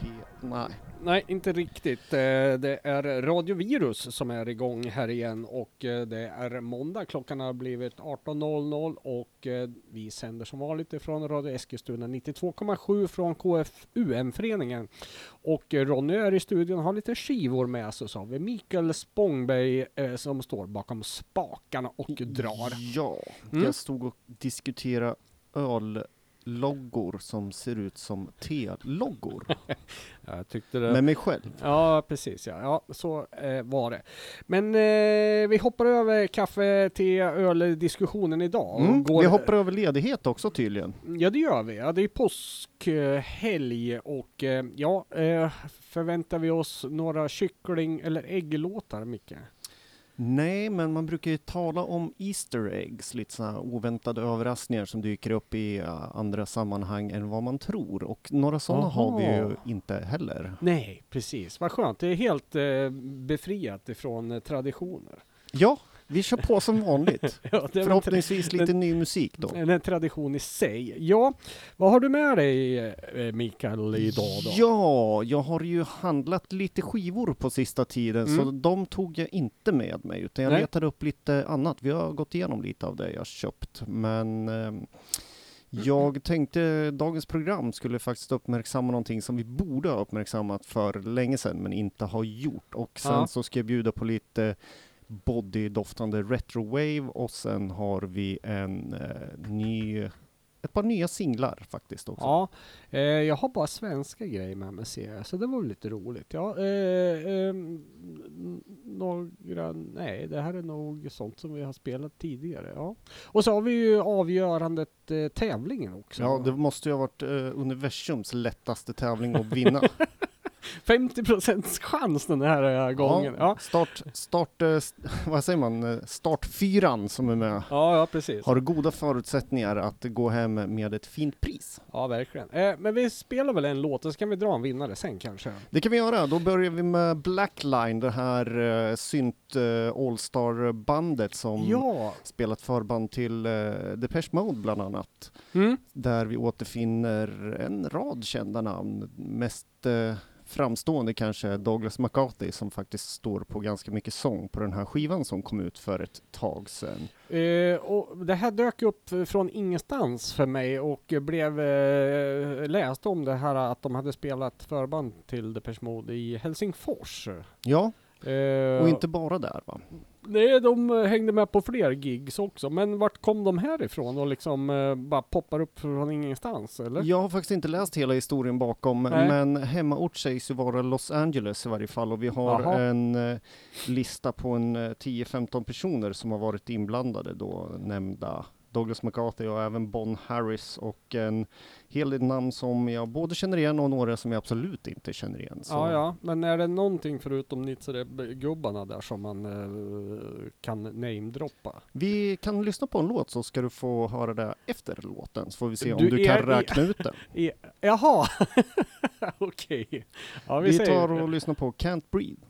Te... Nej. Nej, inte riktigt. Eh, Det är Radiovirus som är igång här igen och eh, det är måndag. Klockan har blivit 18.00 och eh, vi sänder som vanligt ifrån Radio Eskilstuna 92,7 från KFUM-föreningen. Och Ronny är i studion och har lite skivor med sig. Så har vi Mikael Spångberg som står bakom spakarna och drar. Ja, Mm. jag stod och diskuterade ölloggor som ser ut som te-loggor Jag tyckte det... med mig själv. Ja, precis ja. ja så eh, var det. Men eh, vi hoppar över kaffe, te, öl diskussionen idag. Mm. går- Vi hoppar över ledighet också tydligen. Ja, det gör vi. Ja, det är påskhelg och eh, ja, eh, förväntar vi oss några kyckling eller ägglåtar, Micke? Nej, men man brukar ju tala om Easter eggs, lite sådana oväntade överraskningar som dyker upp i uh, andra sammanhang än vad man tror. Och några sådana har vi ju inte heller. Nej, precis. Vad skönt. Det är helt eh, befriat ifrån eh, traditioner. Ja, vi kör på som vanligt. Ja, en Förhoppningsvis lite ny musik då. en, tradition i sig. Ja, vad har du med dig eh, Mikael idag då? Ja, jag har ju handlat lite skivor på sista tiden så Mm. de tog jag inte med mig utan jag Nej. letade upp lite annat. Vi har gått igenom lite av det jag köpt men ehm, jag tänkte dagens program skulle faktiskt uppmärksamma någonting som vi borde ha uppmärksammat för länge sedan men inte har gjort och sen Ja. så ska jag bjuda på lite bodydoftande retrowave och sen har vi en eh, ny ett par nya singlar faktiskt också. Ja, eh, jag har bara svenska grejer med mig ser jag, så det var lite roligt. Ja, eh, n- några, nej det här är nog sånt som vi har spelat tidigare. Ja. Och så har vi ju avgörandet eh, tävlingen också. Ja, det måste ju ha varit eh, universums lättaste tävling att vinna. 50 procents chans den här eh, gången. Ja, Start, start, eh, vad säger man, Eh, startfyran som är med ja, ja precis. har goda förutsättningar att gå hem med ett fint pris. Ja, verkligen. Men vi spelar väl en låt, och så kan vi dra en vinnare sen kanske. Det kan vi göra. Då börjar vi med Blackline, det här synt All-star bandet som Ja. spelat förband till Depeche Mode bland annat. Mm. Där vi återfinner en rad kända namn. Mest framstående kanske Douglas McCarthy som faktiskt står på ganska mycket sång på den här skivan som kom ut för ett tag sedan. Eh, och det här dök upp från ingenstans för mig och blev eh, läst om det här att de hade spelat förband till Depeche Mode i Helsingfors. Ja, Eh, och inte bara där va? Nej, de eh, hängde med på fler gigs också. Men vart kom de härifrån och liksom eh, bara poppar upp från ingenstans eller? Jag har faktiskt inte läst hela historien bakom, Nej. men hemmaort sägs ju vara Los Angeles i varje fall och vi har Jaha. en eh, lista på en eh, 10-15 personer som har varit inblandade då, nämnda Douglas McCarthy och även Bon Harris och en hel del namn som jag både känner igen och några som jag absolut inte känner igen. Så Ja, ja, men är det någonting förutom Nitzere-gubbarna där som man eh, kan namedroppa? Vi kan lyssna på en låt så ska du få höra det efter låten så får vi se om Du du, kan räkna ut den. Jaha! Okej. Ja, vi, Vi tar och lyssnar på Can't Breathe.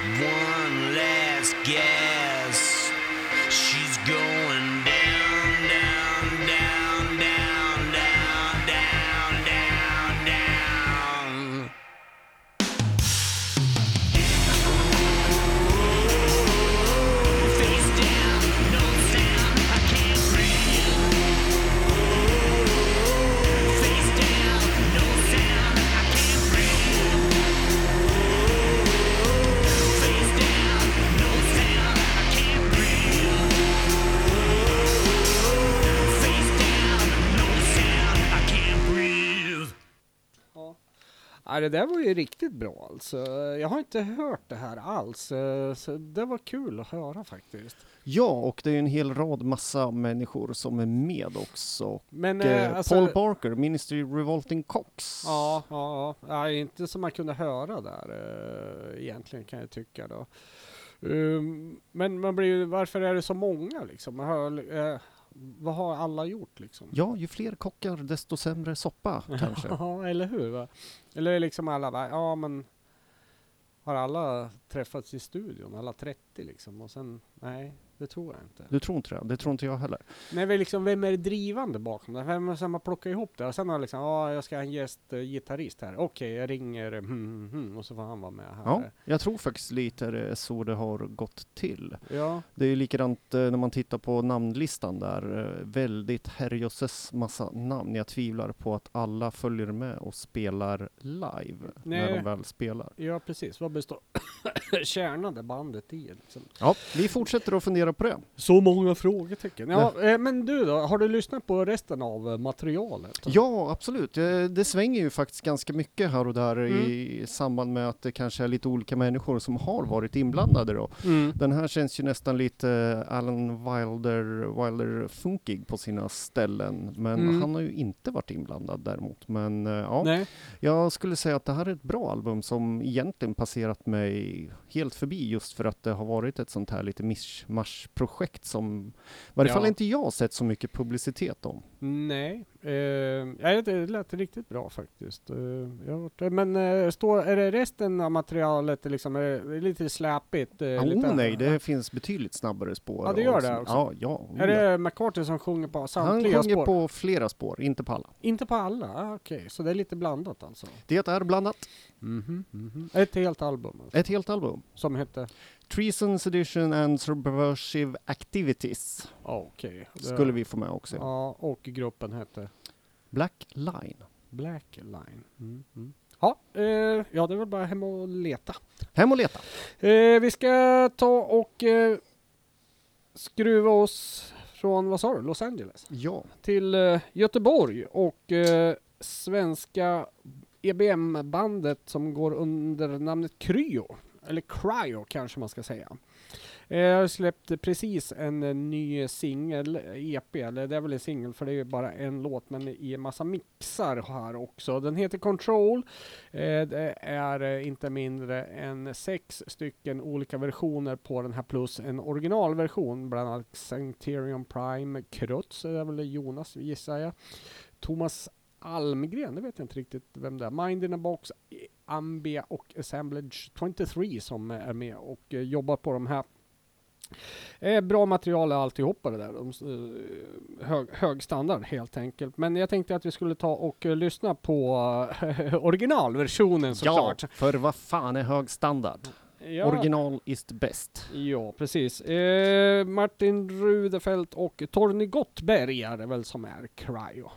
One last gasp. Ja, det där var ju riktigt bra alltså. Jag har inte hört det här alls. eh, Så det var kul att höra faktiskt. Ja, och det är en hel rad massa människor som är med också. Men Och, eh, eh, alltså, Paul Barker, Ministry Revolting Cox. Ja, ja, ja. inte som man kunde höra där eh, egentligen kan jag tycka då. Um, men man blir ju, varför är det så många liksom? Man hör, eh, vad har alla gjort liksom? Ja, ju fler kockar desto sämre soppa kanske. Ja, eller hur? Va? Eller liksom alla bara, ja men har alla träffats i studion, alla 30 liksom? Och sen, nej, det tror jag inte. Du tror inte det? Det tror inte jag heller. Men liksom, vem är drivande bakom det? Vem det som har plockat ihop det? Och sen har liksom, ja, jag ska ha en gästgitarrist här. Okej, jag ringer, hmm, hmm, hmm, och så får han vara med här. Ja, jag tror faktiskt lite det är så det har gått till. Ja, Det är ju likadant eh, när man tittar på namnlistan där. eh, Väldigt herrejösses massa namn. Jag tvivlar på att alla följer med och spelar live när Nej. de väl spelar. ja precis. Vad består kärnade bandet i? Liksom? Ja, vi fortsätter att fundera på det. Så många frågetecken. Ja, eh, men du då? Har du lyssnat på resten av eh, materialet? Ja, absolut. Eh, Det svänger ju faktiskt ganska mycket här och där Mm. i samband med att det kanske är lite olika människor som har varit inblandade då. Mm. Den här känns ju nästan lite Alan Wilder, Wilder funkig på sina ställen, men Mm. han har ju inte varit inblandad däremot. Men ja, Nej. jag skulle säga att det här är ett bra album som egentligen passerat mig helt förbi just för att det har varit ett sånt här lite mischmasch-projekt som i varje Ja. fall inte jag sett så mycket publicitet om. Nej, eh, det lät riktigt bra faktiskt. Eh. Men eh, står, är det resten av materialet liksom, är det lite släpigt? Eh, Ja, lite, oh, nej, det finns betydligt snabbare spår. Ja, det gör det så- också. Ja, ja. oh, Är ja. det McCarthy som sjunger på Han samtliga sjunger spår? på flera spår, inte på alla. Inte på alla? Ah, Okej, så det är lite blandat alltså? Det är blandat. Mhm, mhm. Ett helt album alltså, Ett helt album. som heter? Treason, Sedition and Subversive Activities Okej. Det- skulle vi få med också. Ja, och gruppen hette? Black Line. Black Line. Mm, mm. Ja, eh, ja, det är väl bara hem och leta. Hem och leta. Eh, vi ska ta och eh, skruva oss från, vad sa du, Los Angeles? Ja. Till eh, Göteborg och eh, svenska EBM-bandet som går under namnet Kryo, eller Cryo kanske man ska säga. Eh, jag har släppt precis en eh, ny singel, EP, eller det är väl en singel för det är ju bara en låt, men i en massa mixar här också. Den heter Control. Eh, det är inte mindre än sex stycken olika versioner på den här plus en originalversion, bland annat Sancterion Prime, Krutz, det är väl Jonas gissar jag. Thomas Almgren, det vet jag inte riktigt vem det är. Mind in a box, Ambia och Assemblage 23 som är med och eh, jobbar på de här. Eh, bra material är alltihopa det där. De, eh, hög, hög standard helt enkelt. Men jag tänkte att vi skulle ta och eh, lyssna på eh, originalversionen Ja, såklart. för vad fan är hög standard? Ja, Original is best. Ja, precis. Eh, Martin Rudefelt och Torny Gottberg är det väl som är Cryo.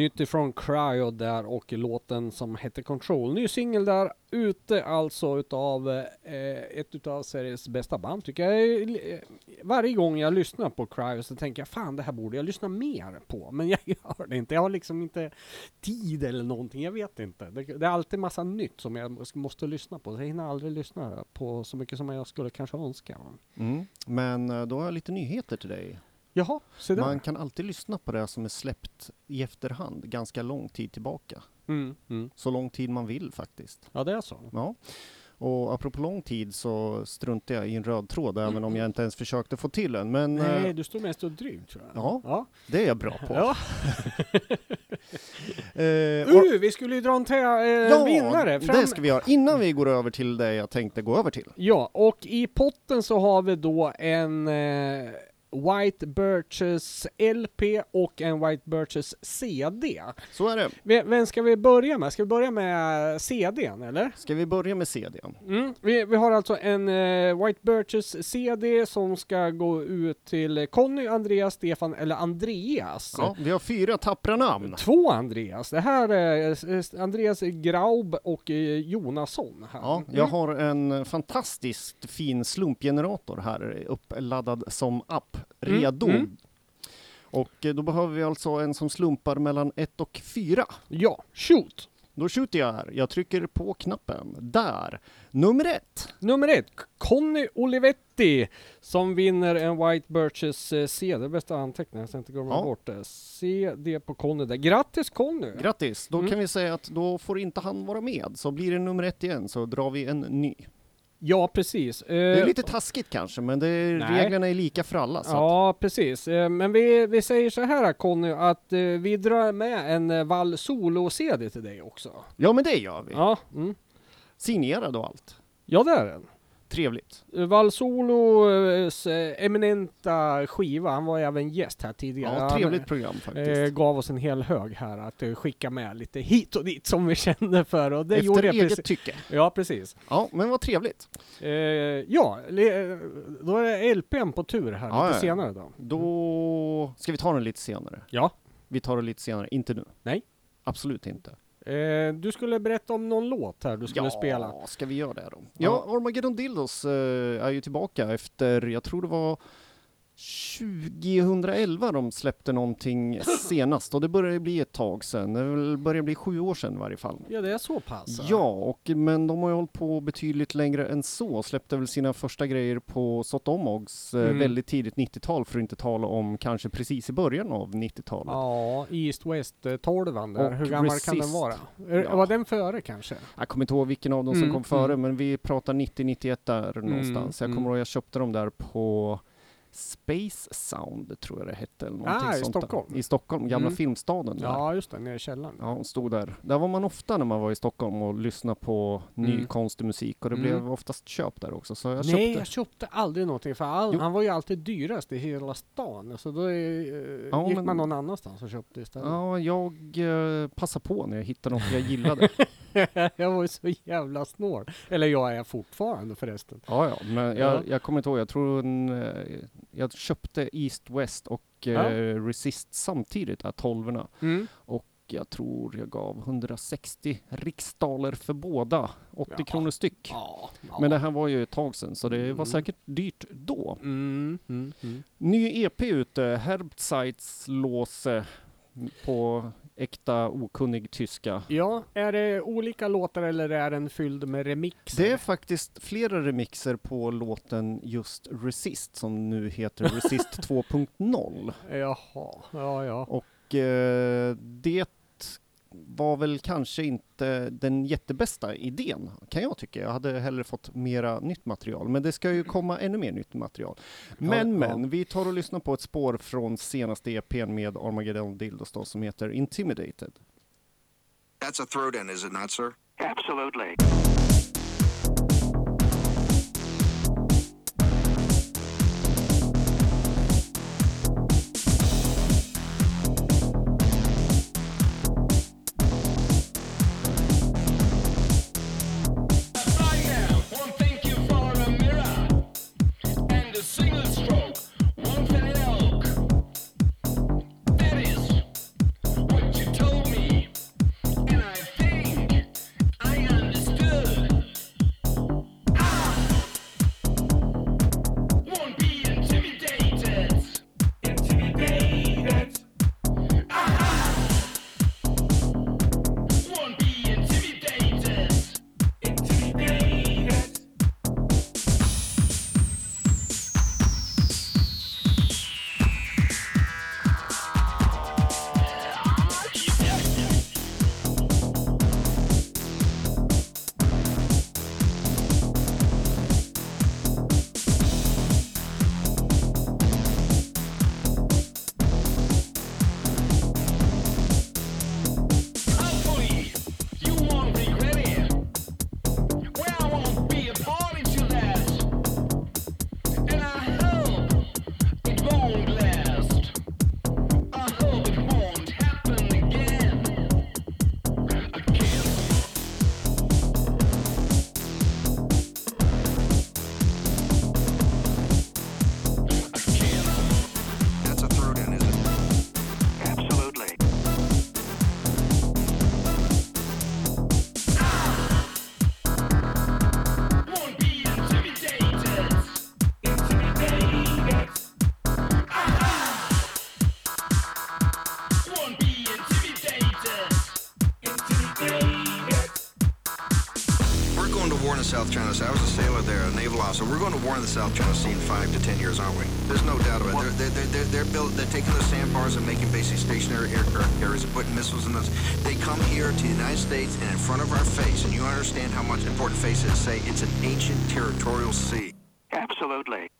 Nytt ifrån Cryo där och låten som hette Control. Ny singel där ute alltså utav eh, ett utav Sveriges bästa band tycker jag. Eh, varje gång jag lyssnar på Cryo så tänker jag fan det här borde jag lyssna mer på. Men jag gör det inte. Jag har liksom inte tid eller någonting. Jag vet inte. Det, det är alltid massa nytt som jag måste- lyssna på. Så jag hinner aldrig lyssna på så mycket som jag skulle kanske önska. Mm. Men eh, då har jag lite nyheter till dig. Jaha, se där. Man kan alltid lyssna på det som är släppt i efterhand, ganska lång tid tillbaka. Mm, mm. Så lång tid man vill faktiskt. Ja det är så. Ja. Och apropå lång tid så struntar jag i en röd tråd även om jag inte ens försökte få till en. Men Nej, eh, du står mest och dryg tror jag. Ja. ja. det är jag bra på. Ja. Eh, och- Uh, vi skulle ju dra en eh, ja, vinnare. Fram... det ska vi göra. Innan vi går över till det jag tänkte gå över till. Ja, och i potten så har vi då en eh, White Birches LP och en White Birches CD. Så är det. V- Vem ska vi börja med? Ska vi börja med CDn eller? Ska vi börja med CDn? Mm. Vi, vi har alltså en eh, White Birches CD som ska gå ut till Conny, Andreas, Stefan eller Andreas. Ja, vi har fyra tappra namn. Två Andreas. Det här är eh, Andreas Graub och eh, Jonasson. Här. Ja, jag har en fantastiskt fin slumpgenerator här uppladdad som app, Mm, redo. mm. Och eh, då behöver vi alltså en som slumpar mellan 1 och 4. Ja, shoot! Då skjuter jag här. Jag trycker på knappen. Där! Nummer ett! Nummer ett, Conny Olivetti som vinner en White Birches eh, CD. Bästa anteckning, jag ska inte glömma Ja. bort det. CD på Conny där. Grattis Conny! Grattis! Då Mm. kan vi säga att då får inte han vara med. Så blir det nummer ett igen så drar vi en ny. Ja, precis. Det är Eh, lite taskigt kanske, men är, reglerna är lika för alla. Så att, Ja, precis. Eh, Men vi, vi säger så här Conny, att eh, vi drar med en eh, Val Solo-CD till dig också. ja, men det gör vi. Ja, mm. Signerad och allt. ja det är den. Trevligt. Eh, Val Solos eh, eminenta skiva, han var även gäst här tidigare. Ja, Han, trevligt program faktiskt. eh, gav oss en hel hög här att eh, skicka med lite hit och dit som vi kände för och det gjorde Efter jag eget precis. tycke. Ja, precis. Ja, men vad trevligt. Ja, då är LPn på tur här Ja, lite ja. senare då. Då ska vi ta den lite senare. Ja. Vi tar det lite senare, inte nu. Nej. Absolut inte. Eh, du skulle berätta om någon låt här du skulle ja, spela. ska vi göra det då? Ja. Ja, Armageddon Dildos eh, är ju tillbaka efter, jag tror det var 2011 de släppte någonting senast och det börjar bli ett tag sedan. Det börjar bli sju år sedan i varje fall. Ja, det är så pass? Ja, och, men de har ju hållit på betydligt längre än så. Släppte väl sina första grejer på Sotomogs eh, Mm. väldigt tidigt 90-tal för att inte tala om kanske precis i början av 90-talet. Ja, East West eh, 12 där. Och Hur gammal kan den Resist. vara? Är- Ja. Var den före kanske? Jag kommer inte ihåg vilken av dem som Mm, kom före, mm. men vi pratar 90-91 där någonstans. Jag mm. kommer ihåg jag köpte dem där på Space Sound, tror jag det hette. Eller Ah, i sånt där. Stockholm. I Stockholm, gamla Mm. filmstaden där. Ja, just det, nere i källaren. Ja, och stod där. Där var man ofta när man var i Stockholm och lyssnade på ny Mm. konstig musik och det Mm. blev oftast köp där också. Så jag Nej, köpte. jag köpte aldrig någonting för all, han var ju alltid dyrast i hela stan. Så då eh, Ja, gick men- man någon annanstans och köpte istället. Ja, jag eh, passade på när jag hittade något jag gillade. jag var ju så jävla snål. Eller jag är fortfarande förresten. ja, ja, men Ja. jag, jag kommer inte ihåg. Jag tror en, jag köpte East West och eh, Ja. Resist samtidigt, där tolvorna. Mm. Jag tror jag gav 160 riksdaler för båda, 80 Ja. kronor styck. Ja, ja. Men det här var ju ett tag sedan, så det var Mm. säkert dyrt då. Mm, mm, mm. Ny EP ute, Herbzeitslåse på äkta okunnig tyska. Ja, är det olika låtar eller är den fylld med remixer? Det är faktiskt flera remixer på låten just Resist som nu heter Resist 2.0. Jaha, ja ja. Och eh, det var väl kanske inte den jättebästa idén, kan jag tycka. Jag hade hellre fått mera nytt material, men det ska ju komma ännu mer nytt material. Men, Ja, men, ja. vi tar och lyssnar på ett spår från senaste EPn med Armageddon Dildos då, som heter Intimidated. That's a throw-in, is it not, sir? Absolutely. We're in the South China Sea in five to ten years, aren't we? There's no doubt about it. They're, they're, they're, they're, they're taking the sandbars and making basic stationary aircraft carriers and putting missiles in those. They come here to the United States and in front of our face, and you understand how much important face is. Say it's an ancient territorial sea. Absolutely.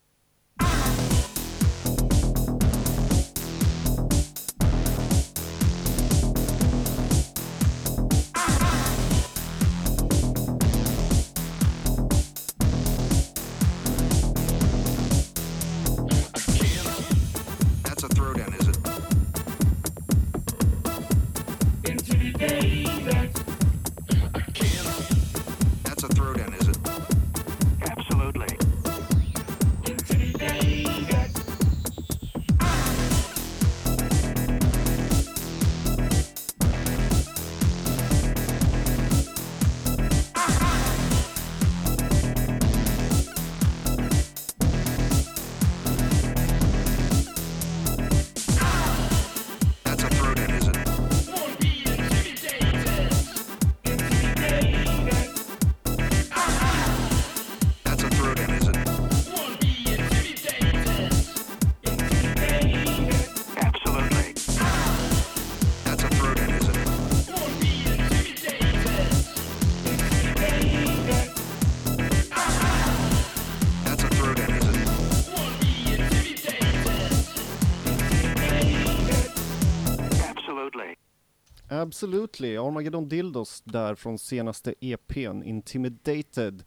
Absolutely, Armageddon Dildos där från senaste EPn, Intimidated.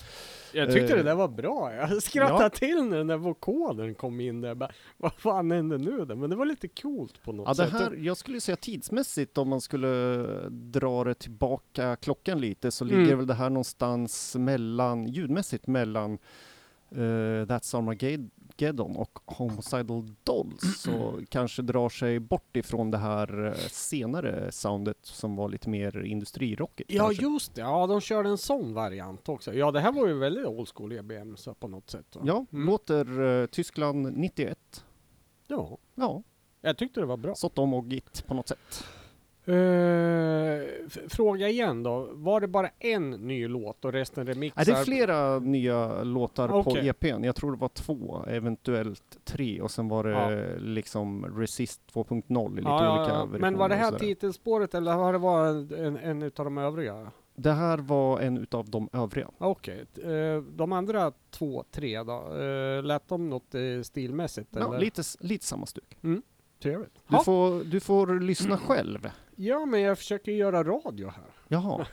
Jag tyckte Eh, det där var bra. Jag skrattade ja. till när den där vokalen kom in där. Bara, vad fan hände nu då? Men det var lite coolt på något Ja, det sätt. här, jag skulle säga tidsmässigt om man skulle dra det tillbaka klockan lite så Mm. ligger väl det här någonstans mellan, ljudmässigt mellan eh, That's Armageddon och Homicidal Dolls så kanske drar sig bort ifrån det här eh, senare soundet som var lite mer industrirockigt. Ja kanske. just det, ja de körde en sån variant också. Ja det här var ju väldigt old school EBM så på något sätt. va? ja Mm. låter eh, Tyskland 91. ja. Ja, Jag tyckte det var bra. sått om och git på något sätt. Eh, fråga igen då, var det bara en ny låt och resten remixar? Nej, det är flera nya låtar på Okej. EPn. Jag tror det var två, eventuellt tre och sen var det Ja. liksom Resist 2.0 i lite Ja, olika ja. Men var det här titelspåret eller har det varit en, en, utav de övriga? Det här var en utav de övriga. Okej, eh, de andra två, tre då? Eh, lät de något stilmässigt? Ja, eller? lite, lite samma stuk. Trevligt. Du, får, du får lyssna själv. ja, men jag försöker göra radio här. Jaha.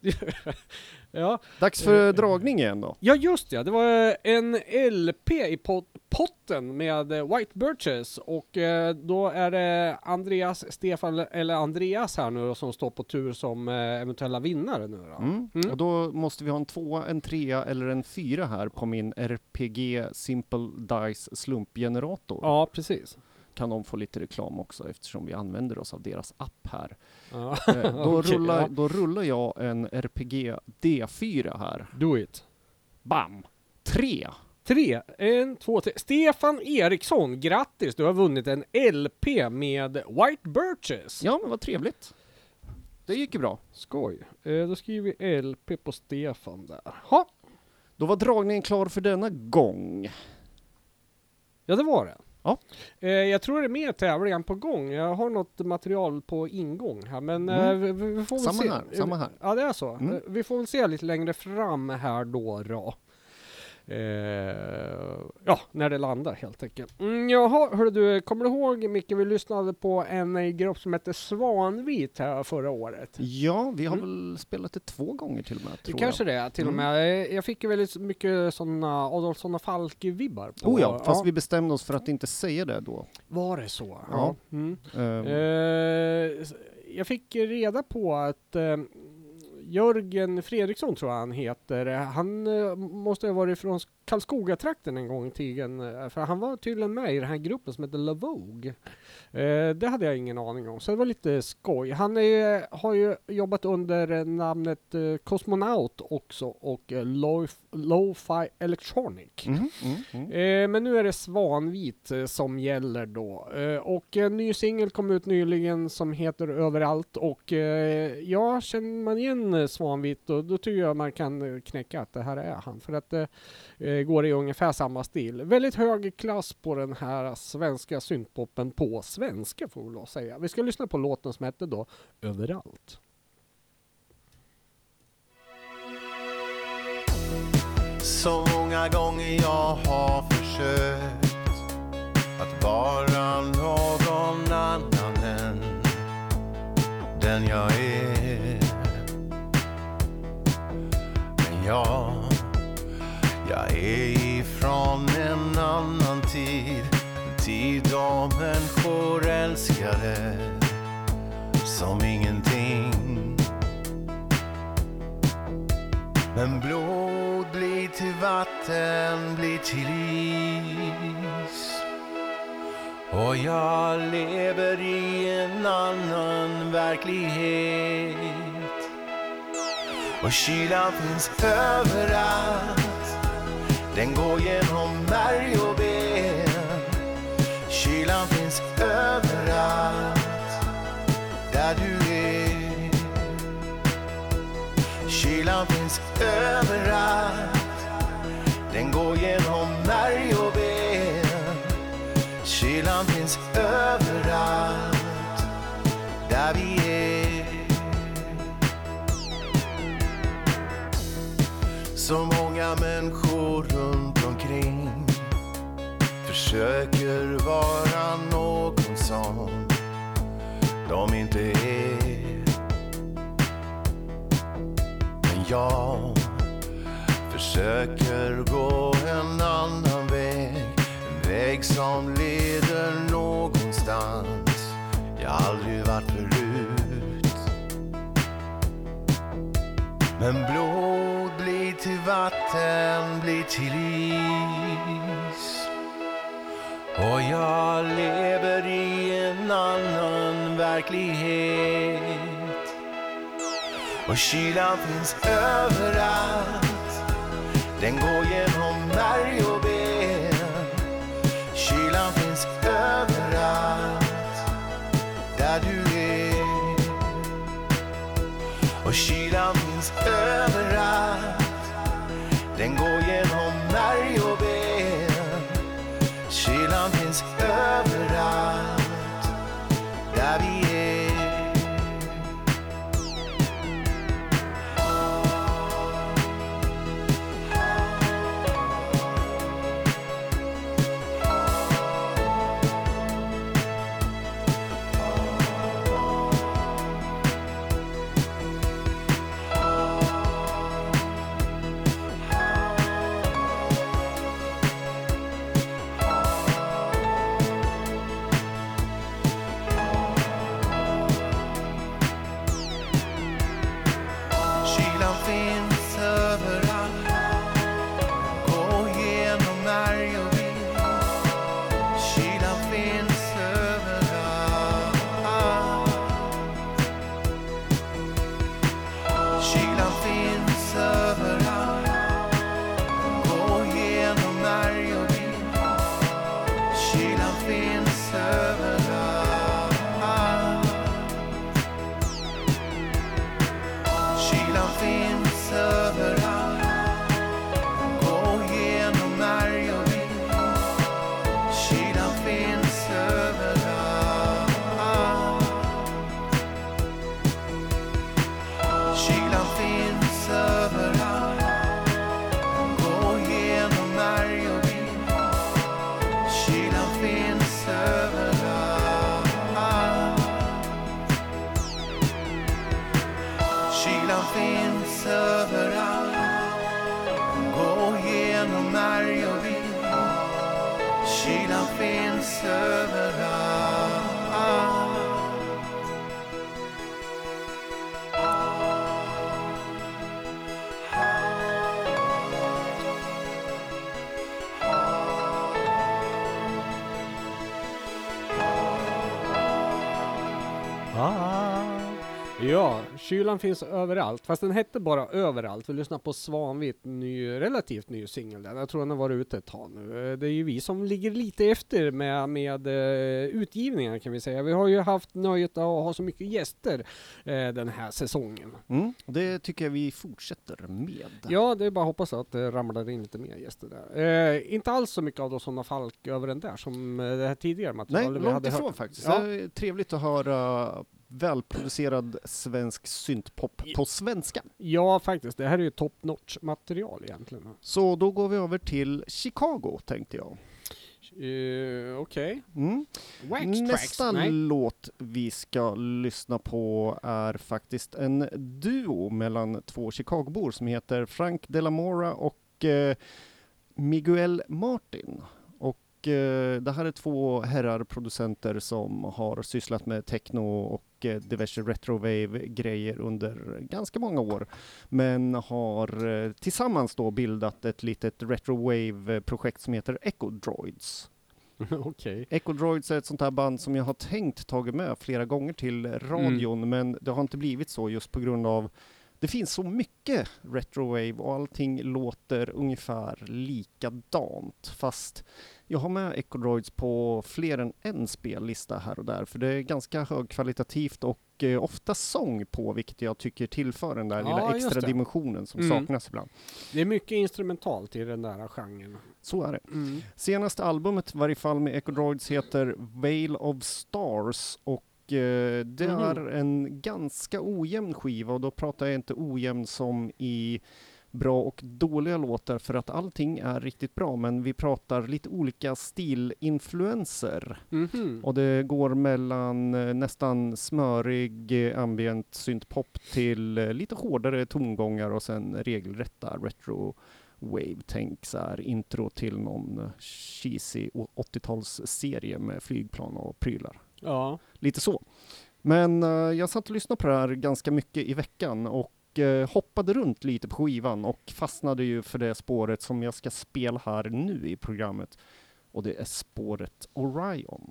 ja. Dags för dragning igen då. ja, just det. Det var en LP i pot potten med eh, White Birches och eh, då är det Andreas, Stefan eller Andreas här nu då, som står på tur som eh, eventuella vinnare nu då. Mm. Mm. Och då måste vi ha en tvåa, en trea eller en fyra här på min RPG Simple Dice slumpgenerator. Ja, precis. Kan de få lite reklam också eftersom vi använder oss av deras app här. Ja. Eh, då, Okej, rullar, ja. då rullar jag en RPG D4 här. Do it. Bam! Tre! Tre, en, två, tre. Stefan Eriksson, grattis! Du har vunnit en LP med White Birches. Ja, men vad trevligt. Det gick ju bra. Skoj. Eh, då skriver vi LP på Stefan där. Ha. Då var dragningen klar för denna gång. Ja, det var det. Ja. Eh, jag tror det är mer tävlingar på gång. Jag har något material på ingång här, men Mm. eh, vi, får väl Samma se. här, samma här. Ja, det är så. Mm. Eh, vi får väl se lite längre fram här då. då. Eh, ja, när det landar helt enkelt. Mm, jaha, hörru du, kommer du ihåg Micke, vi lyssnade på en eh, grupp som hette Svanvit här förra året? Ja, vi har Mm. väl spelat det två gånger till och med, Det tror kanske jag. det är till och Mm. med. Eh, Jag fick ju väldigt mycket sådana Adolfsson och Falk-vibbar. Oh ja, fast vi bestämde oss för att inte säga det då. Var det så? Ja. Mm. Ehm, Eh, jag fick reda på att eh, Jörgen Fredriksson tror jag han heter. Han eh, måste ha varit från Karlskoga-trakten en gång i tiden. eh, För han var tydligen med i den här gruppen som heter La Vogue. Eh, det hade jag ingen aning om, så det var lite skoj. Han är, har ju jobbat under eh, namnet eh, Cosmonaut också och eh, Lo- Lo-Fi Electronic. Mhm, mm, mm. Eh, men nu är det Svanvit eh, som gäller då. Eh, och en ny singel kom ut nyligen som heter Överallt och eh, ja, känner man igen eh, Svanvit då, då tycker jag man kan eh, knäcka att det här är han. För att eh, går i ungefär samma stil. Väldigt hög klass på den här svenska syntpoppen på svenska får vi lov att säga. Vi ska lyssna på låten som hette då Överallt. Så många gånger jag har försökt att vara någon annan än den jag är. Men jag, jag är ifrån en annan tid. En tid då människor älskade som ingenting. Men blod blir till vatten, blir till is Och jag lever i en annan verklighet Och kylan finns överallt den går genom märg och ben. Kylan finns överallt Där du är. Kylan finns överallt. Den går genom märg och ben. Kylan finns överallt Där vi är. Så många människor runt omkring. Försöker vara någon som de inte är. Men jag försöker gå en annan väg. En väg som leder någonstans. Jag aldrig varit förut. Men blå till vatten, blir till is. Och jag lever i en annan verklighet. Och kylan finns överallt. Den går genom märg och ben. Kylan finns överallt. Där du är. Och kylan finns överallt. Den går genom märg och ben. Kylan finns överallt. Där vi kylan finns överallt. Fast den hette bara Överallt. Vi lyssnar på Svanvitt, ny, relativt ny singel där. Jag tror den har varit ute ett tag nu. Eh, Det är ju vi som ligger lite efter med, med uh, utgivningar kan vi säga. Vi har ju haft nöjet att ha så mycket gäster eh, den här säsongen. Mm, det tycker jag vi fortsätter med. Ja, det är bara att hoppas att det ramlar in lite mer gäster där. Eh, inte alls så mycket av då sådana Falk över den där som eh, det här tidigare Nej, materialet vi långt hade ifrån hört. faktiskt. Ja. Trevligt att höra välproducerad svensk syntpop på svenska. Ja, faktiskt. Det här är ju top notch material egentligen. Så då går vi över till Chicago tänkte jag. Uh, Okej. Mm. Wax Nästa? Nej. låt vi ska lyssna på är faktiskt en duo mellan två Chicagobor som heter Frank Delamora och eh, Miguel Martin. Och eh, det här är två herrar producenter som har sysslat med techno och eh, diverse retrowave-grejer under ganska många år. Men har eh, tillsammans då bildat ett litet retrowave-projekt som heter Echo Droids. Okej. Echo Droids är ett sånt här band som jag har tänkt tagit med flera gånger till radion, men det har inte blivit så just på grund av det finns så mycket retrowave och allting låter ungefär likadant. Fast jag har med Echo Droids på fler än en spellista här och där, för det är ganska högkvalitativt och eh, ofta sång på, vilket jag tycker tillför den där Ja, lilla extra dimensionen som Mm. saknas ibland. Det är mycket instrumentalt i den där genren. Så är det. Mm. Senaste albumet, i varje fall med Echo Droids, heter Veil of Stars och eh, det Mhm. är en ganska ojämn skiva och då pratar jag inte ojämn som i bra och dåliga låtar för att allting är riktigt bra men vi pratar lite olika stilinfluenser Mhm. och det går mellan eh, nästan smörig eh, ambient syntpop till eh, lite hårdare tongångar och sen regelrätta retro wave tänk så här intro till någon cheesy 80-talsserie med flygplan och prylar. Ja. Lite så. Men jag satt och lyssnade på det här ganska mycket i veckan och eh, hoppade runt lite på skivan och fastnade ju för det spåret som jag ska spela här nu i programmet. Och det är spåret Orion.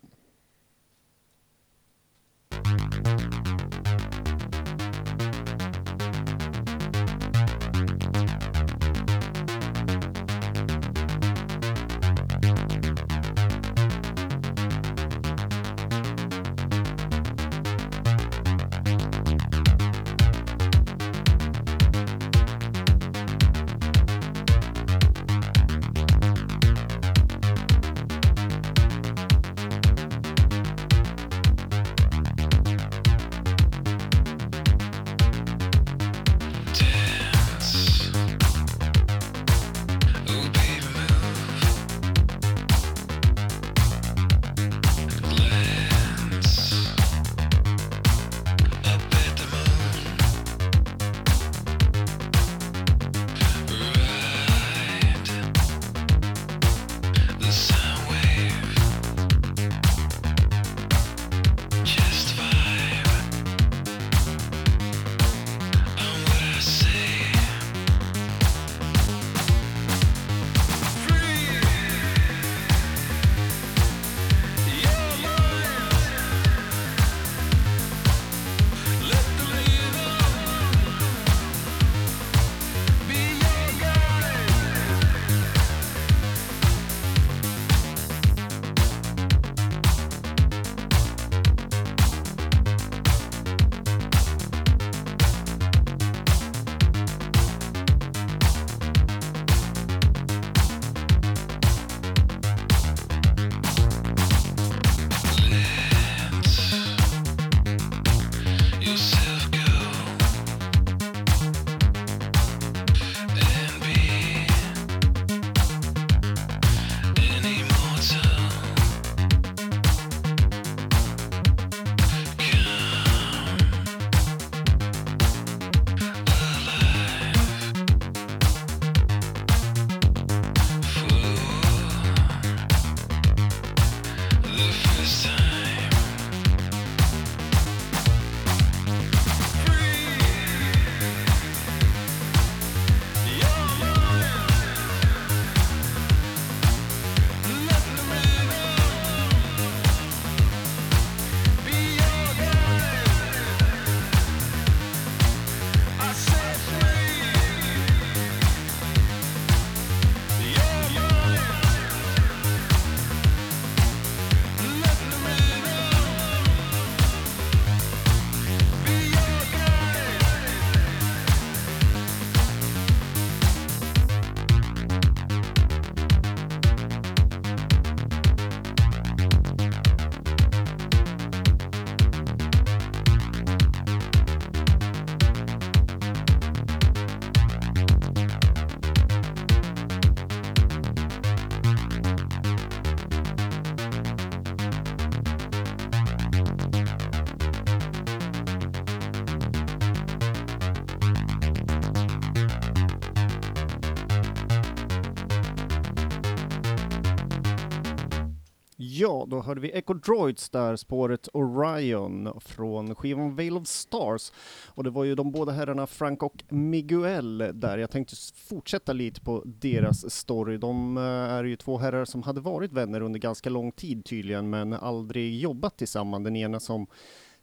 Ja, då hörde vi Echo Droids där, spåret Orion från skivan Veil of Stars. Och det var ju de båda herrarna Frank och Miguel där. Jag tänkte fortsätta lite på deras story. De eh, är ju två herrar som hade varit vänner under ganska lång tid tydligen, men aldrig jobbat tillsammans. Den ena som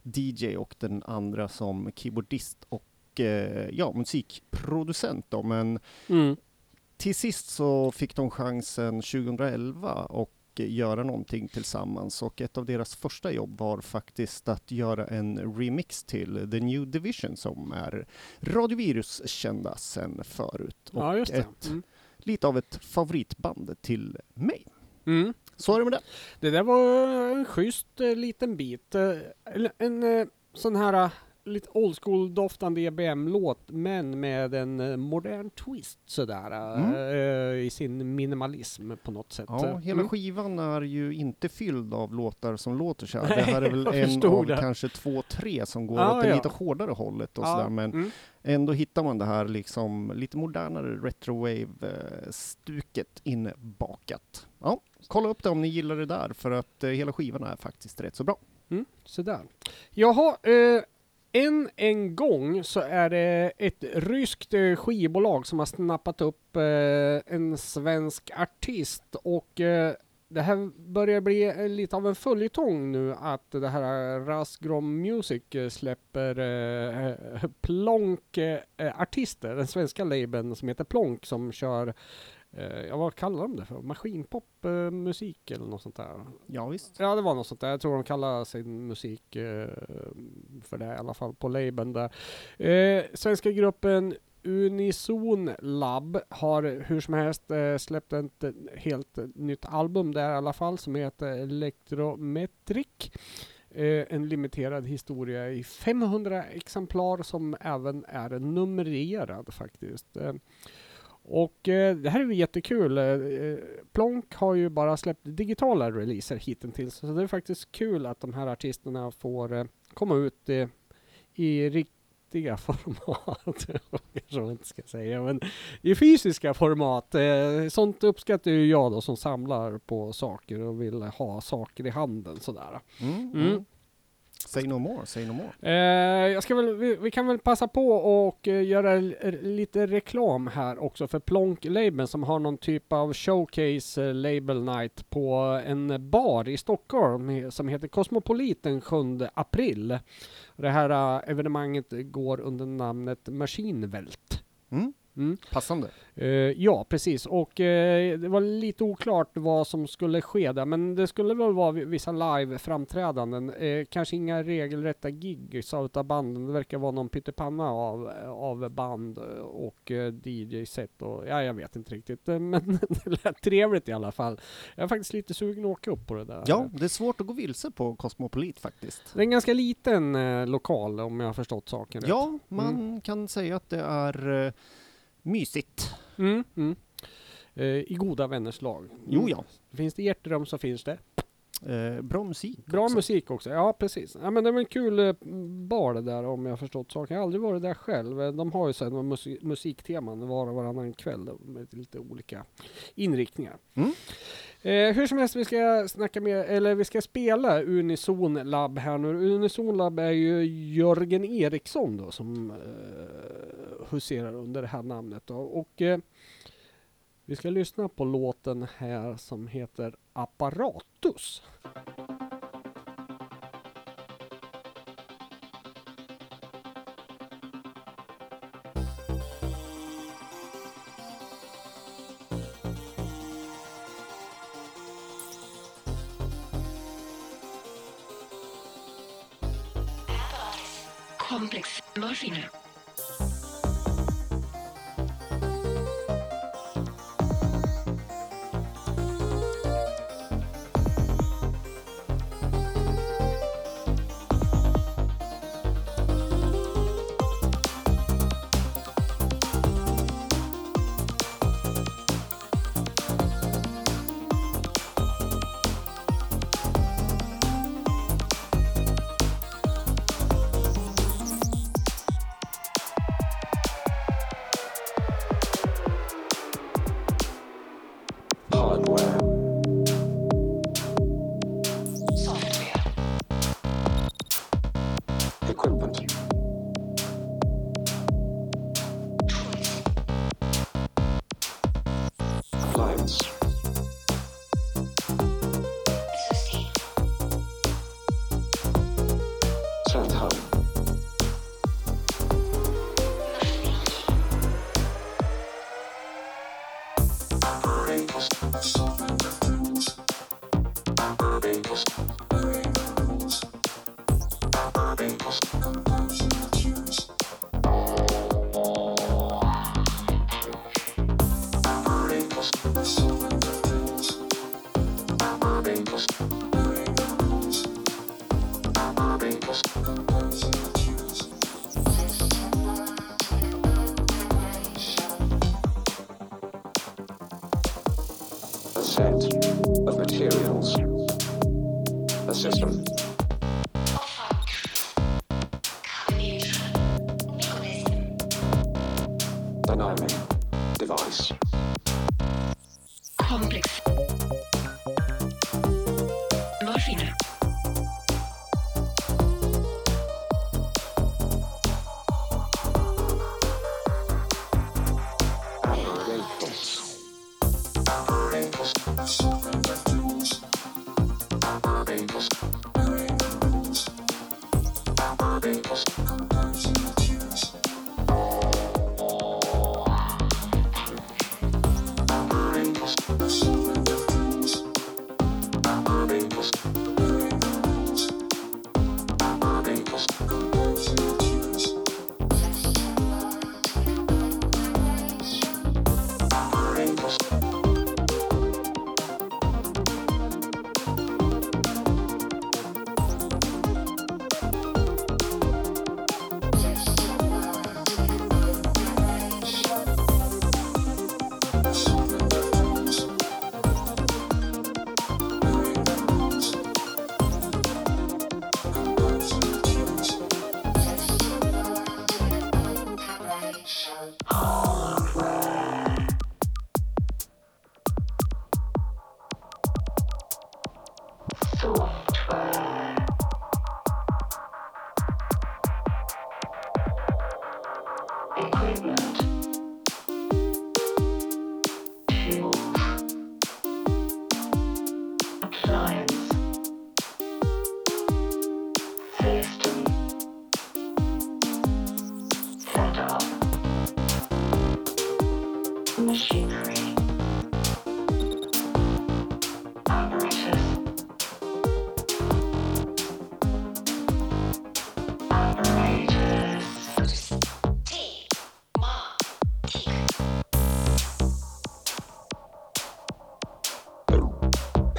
DJ och den andra som keyboardist och eh, ja, musikproducent då. Men Mm. till sist så fick de chansen 2011 och göra någonting tillsammans och ett av deras första jobb var faktiskt att göra en remix till The New Division som är Radio Virus kända sen förut och Ja, ett, Mm. lite av ett favoritband till mig. Mm. Så är det med det. Det där var en schysst eh, liten bit. Eh, en eh, sån här eh, lite old school doftande EBM-låt men med en eh, modern twist sådär Mm. eh, i sin minimalism på något sätt. Ja, hela Mm. skivan är ju inte fylld av låtar som låter så här. Det här är väl en av det. kanske två, tre som går Ja, åt det ja. lite hårdare hållet och Ja, sådär. Men mm. ändå hittar man det här liksom lite modernare retrowave-stuket inbakat. Ja, kolla upp det om ni gillar det där för att eh, hela skivan är faktiskt rätt så bra. Mm, sådär. Jaha, eh, än en gång så är det ett ryskt eh, skivbolag som har snappat upp eh, en svensk artist och eh, det här börjar bli lite av en följetong nu att det här Rasgrom Music släpper eh, Plonk eh, artister, den svenska labeln som heter Plonk som kör ja, vad kallar de det för? Maskinpop eh, eller något sånt där. Ja, visst. Ja, det var något sånt där. Jag tror de kallar sin musik eh, för det i alla fall på labeln där. Eh, svenska gruppen Unison Lab har hur som helst eh, släppt ett eh, helt eh, nytt album där i alla fall som heter Electrometric. Eh, en limiterad historia i 500 exemplar som även är numrerad faktiskt. Eh, och eh, det här är ju jättekul. Eh, eh, Plonk har ju bara släppt digitala releaser hittills. Så det är faktiskt kul att de här artisterna får eh, komma ut eh, i riktiga format. Kanske man inte ska säga. Men i fysiska format. Eh, sånt uppskattar ju jag då som samlar på saker och vill ha saker i handen sådär. Mm, Mm. Say no more, say no more. Eh, jag ska väl, vi, vi kan väl passa på och eh, göra lite reklam här också för Plonk Label som har någon typ av showcase eh, label night på en bar i Stockholm som heter Cosmopolit den 7 april. Det här eh, evenemanget går under namnet Maskinvält. Mm. Mm. Passande. Eh, ja, precis. Och eh, det var lite oklart vad som skulle ske där, men det skulle väl vara vi- vissa live-framträdanden. Eh, kanske inga regelrätta gig utav banden. Det verkar vara någon pyttipanna av, av band och DJ-set och ja, jag vet inte riktigt. Men det lät trevligt i alla fall. Jag är faktiskt lite sugen att åka upp på det där. Ja, det är svårt att gå vilse på Cosmopolit faktiskt. Det är en ganska liten lokal om jag har förstått saken rätt. Ja, man kan säga att det är mysigt. Mm, mm. Eh, I goda vänners lag. Jo, ja. Finns det hjärterum så finns det. Eh, bra musik Bra också. musik också, ja precis. Ja, men det var en kul eh, bar det där om jag förstått saken. Jag har aldrig varit där själv. Eh, De har ju sen musik musikteman var och varannan kväll då, med lite olika inriktningar. Mm. Eh, hur som helst, vi ska snacka med, eller vi ska spela Unison Lab här nu. Unison Lab är ju Jörgen Eriksson då som eh, huserar under det här namnet då. Och eh, vi ska lyssna på låten här som heter Apparatus. complex morphine system.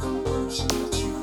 Vi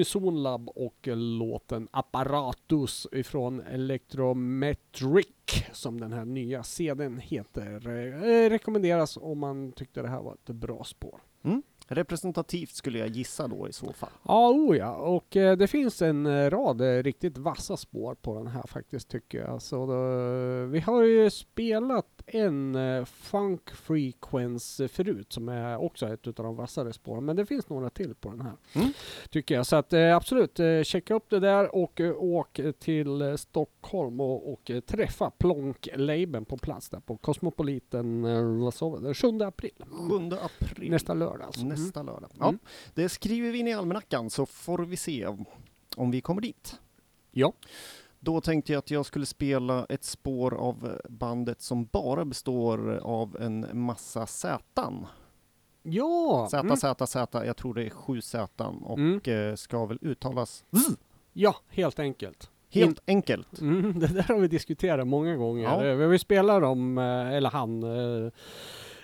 Unison Lab och låten Apparatus ifrån Electrometric som den här nya CDn heter. Eh, rekommenderas om man tyckte det här var ett bra spår. Representativt skulle jag gissa då i så fall. Ja, oh ja. och eh, det finns en rad eh, riktigt vassa spår på den här faktiskt tycker jag. Så då, vi har ju spelat en eh, Funk Frequence förut som är också ett utav de vassare spåren. Men det finns några till på den här. Mm. Tycker jag. Så att eh, absolut, eh, checka upp det där och eh, åk till eh, Stockholm och, och eh, träffa Plonk-labeln på plats där på Cosmopoliten eh, den 7 april. 7 april. Nästa lördag alltså. Mm. Nästa lördag. Ja, Mm. det skriver vi in i almanackan så får vi se om, om vi kommer dit. Ja. Då tänkte jag att jag skulle spela ett spår av bandet som bara består av en massa Z:n. Ja! Z, mm. Z, Z, jag tror det är sju Z:n och Mm. eh, ska väl uttalas ja, helt enkelt. helt enkelt. Mm, det där har vi diskuterat många gånger. Ja. Vi spelat dem, eh, eller han, eh,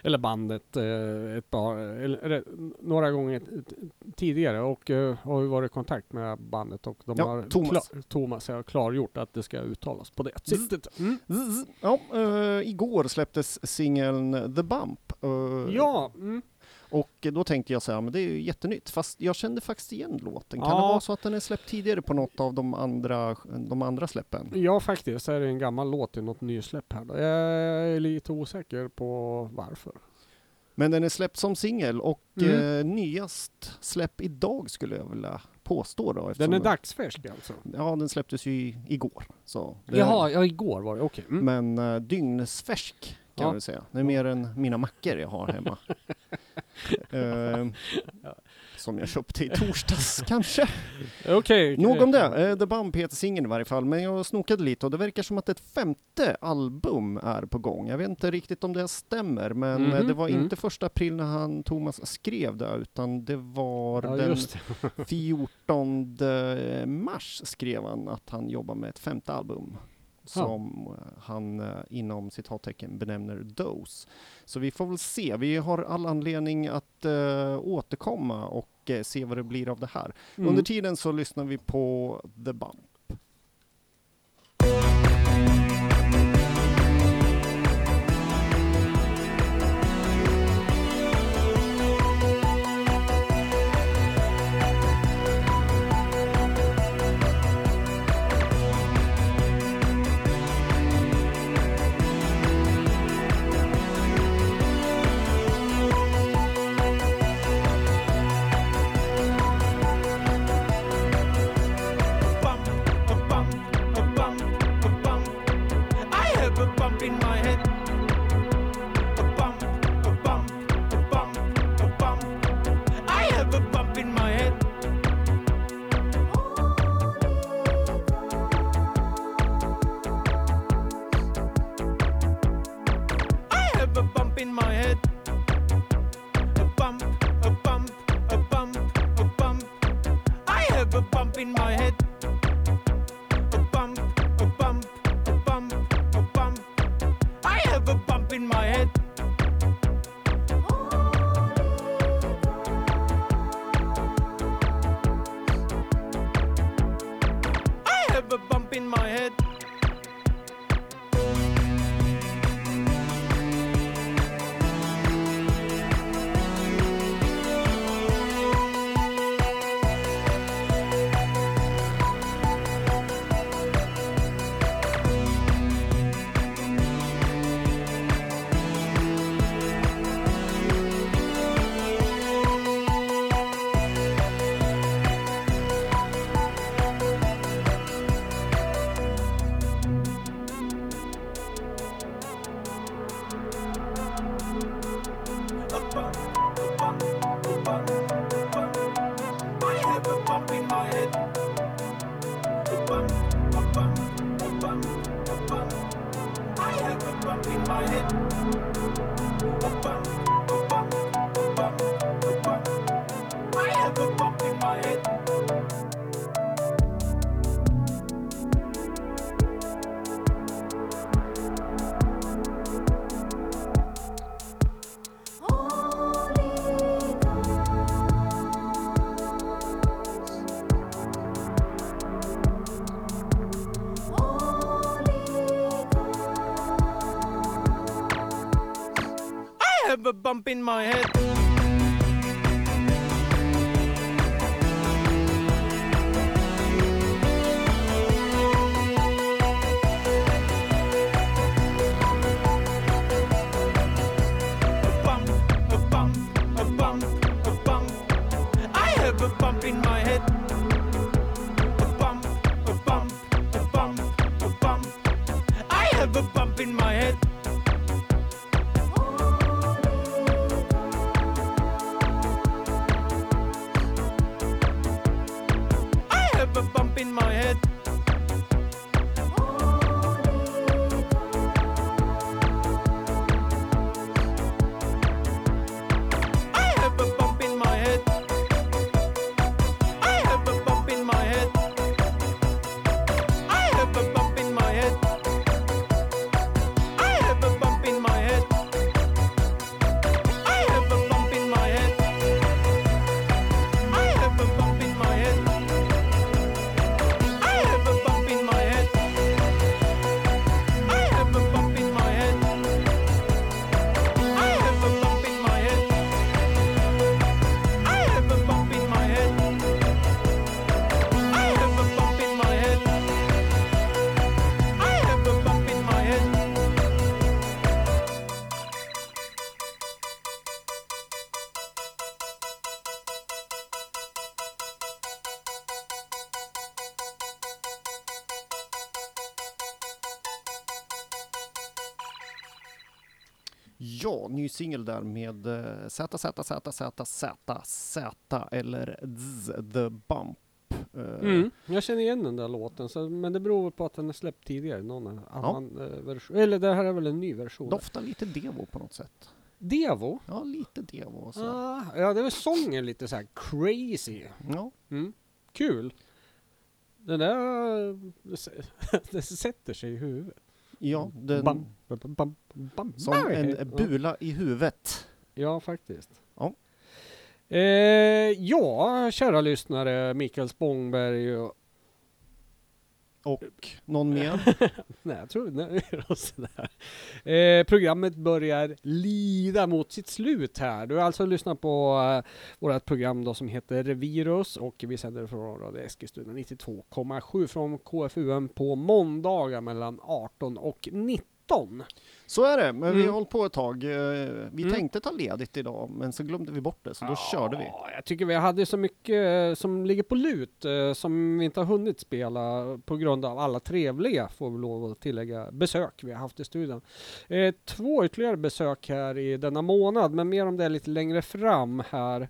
eller bandet eh, ett par, eller, några gånger tidigare och eh, har ju varit i kontakt med bandet och de Ja, har Thomas. Klar, Thomas har klargjort att det ska uttalas på det sättet. Mm. Ja, eh, igår släpptes singeln The Bump. eh, Ja, mm. Och då tänkte jag så här, men det är ju jättenytt. Fast jag kände faktiskt igen låten. Kan Ja. det vara så att den är släppt tidigare på något av de andra, de andra släppen? ja faktiskt är det en gammal låt i något nysläpp här. då. Jag är lite osäker på varför. Men den är släppt som singel och Mm. eh, nyast släpp idag skulle jag vilja påstå då. Den är dagsfärsk alltså? Ja, den släpptes ju igår. Så det Jaha, ja igår var det, okej. Mm. Men uh, dygnsfärsk kan Ja. jag väl säga. Det är mer än mina mackor jag har hemma. Eh, som jag köpte i torsdags kanske. Okej. Nog om det. Eh, The Bump heter singeln i varje fall, men jag snokade lite och det verkar som att ett femte album är på gång. Jag vet inte riktigt om det stämmer, men eh, Mhm, det var mm. inte första april när han, Thomas skrev det, utan det var Ja, den just det. 14 mars skrev han att han jobbar med ett femte album som eh, han eh, inom citattecken benämner Dose. Så vi får väl se. Vi har all anledning att eh, återkomma och eh, se vad det blir av det här. Mm. Under tiden så lyssnar vi på The bump, my head. Ny singel där med eh, Z, Z, Z, Z, Z, Z eller Z, The Bump. Eh, Mm, jag känner igen den där låten, så, men det beror på att den är släppt tidigare. Någon annan eh, version. Eller det här är väl en ny version. Doftar lite Devo på något sätt. Devo? Ja, lite Devo. Så. Ah, ja, det är sången lite så här crazy. Ja. Mm. Kul. Den där, det sätter sig i huvudet. Ja, den, Bam, bam, bam, bam, som en bula i huvudet. Ja, faktiskt. Ja. Eh, ja, kära lyssnare, Mikael Spångberg och... Och någon mer? Nej, jag tror vi gör oss där. Eh, programmet börjar lida mot sitt slut här. Du har alltså lyssnat på eh, vårt program då som heter Virus och vi sänder från Radio Eskilstuna 92,7 från KFUM på måndagar mellan 18 och 19. Så är det, men vi Mm. har hållit på ett tag. Eh, Vi Mm. tänkte ta ledigt idag, men så glömde vi bort det, så då körde vi. Ja, jag tycker vi hade så mycket eh, som ligger på lut eh, som vi inte har hunnit spela på grund av alla trevliga, får vi lov att tillägga, besök vi har haft i studion. Två ytterligare besök här i denna månad, men mer om det lite längre fram här.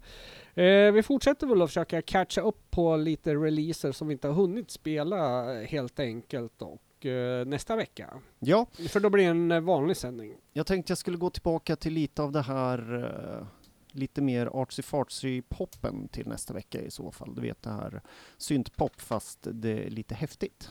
Eh, vi fortsätter väl att försöka catcha upp på lite releaser som vi inte har hunnit spela eh, helt enkelt och eh, nästa vecka. Ja, För då blir det en eh, vanlig sändning. jag tänkte jag skulle gå tillbaka till lite av det här eh, lite mer artsy fartsy poppen till nästa vecka i så fall. Du vet det här syntpop fast det är lite häftigt.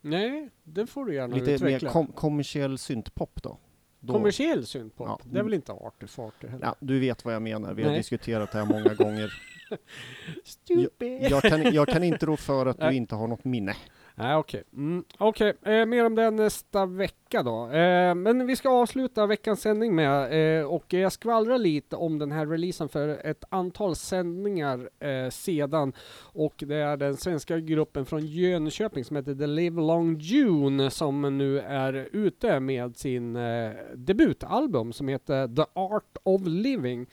Nej, det får du gärna Lite mer utveckla. kom kommersiell syntpop då. Då Kommersiell syntpop, Ja, det är väl inte arty farty heller? ja, du vet vad jag menar, vi har Nej. diskuterat det här många gånger. Stupid! Jag kan, jag kan inte rå för att du inte har något minne. Nej, okej. Mm, okay. eh, mer om det nästa vecka då. Eh, men vi ska avsluta veckans sändning med, eh, och jag skvallrar lite om den här releasen för ett antal sändningar eh, sedan. Och det är den svenska gruppen från Jönköping som heter The Live Long June som nu är ute med sin eh, debutalbum som heter The Art of Living.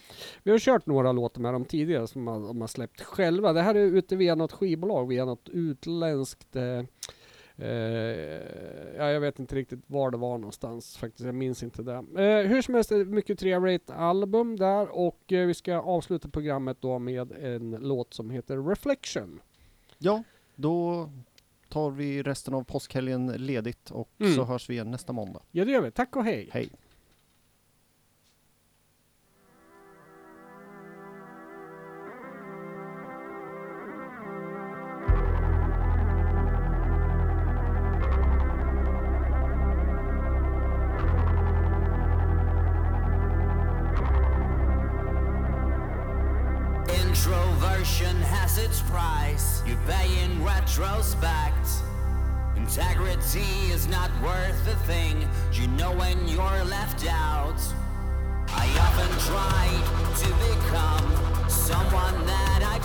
Vi har kört några låtar med dem tidigare som de har släppt själva. Det här är ute via något skivbolag, via något utländskt Eh, ja, jag vet inte riktigt var det var någonstans faktiskt, jag minns inte det. Eh, hur som helst, ett mycket trevligt album där och eh, vi ska avsluta programmet då med en låt som heter Reflection. Ja, då tar vi resten av påskhelgen ledigt och Mm. så hörs vi igen nästa måndag. Ja, det gör vi. Tack och hej! Hej! In retrospect. Integrity is not worth a thing. You know when you're left out. I often tried to become someone that I've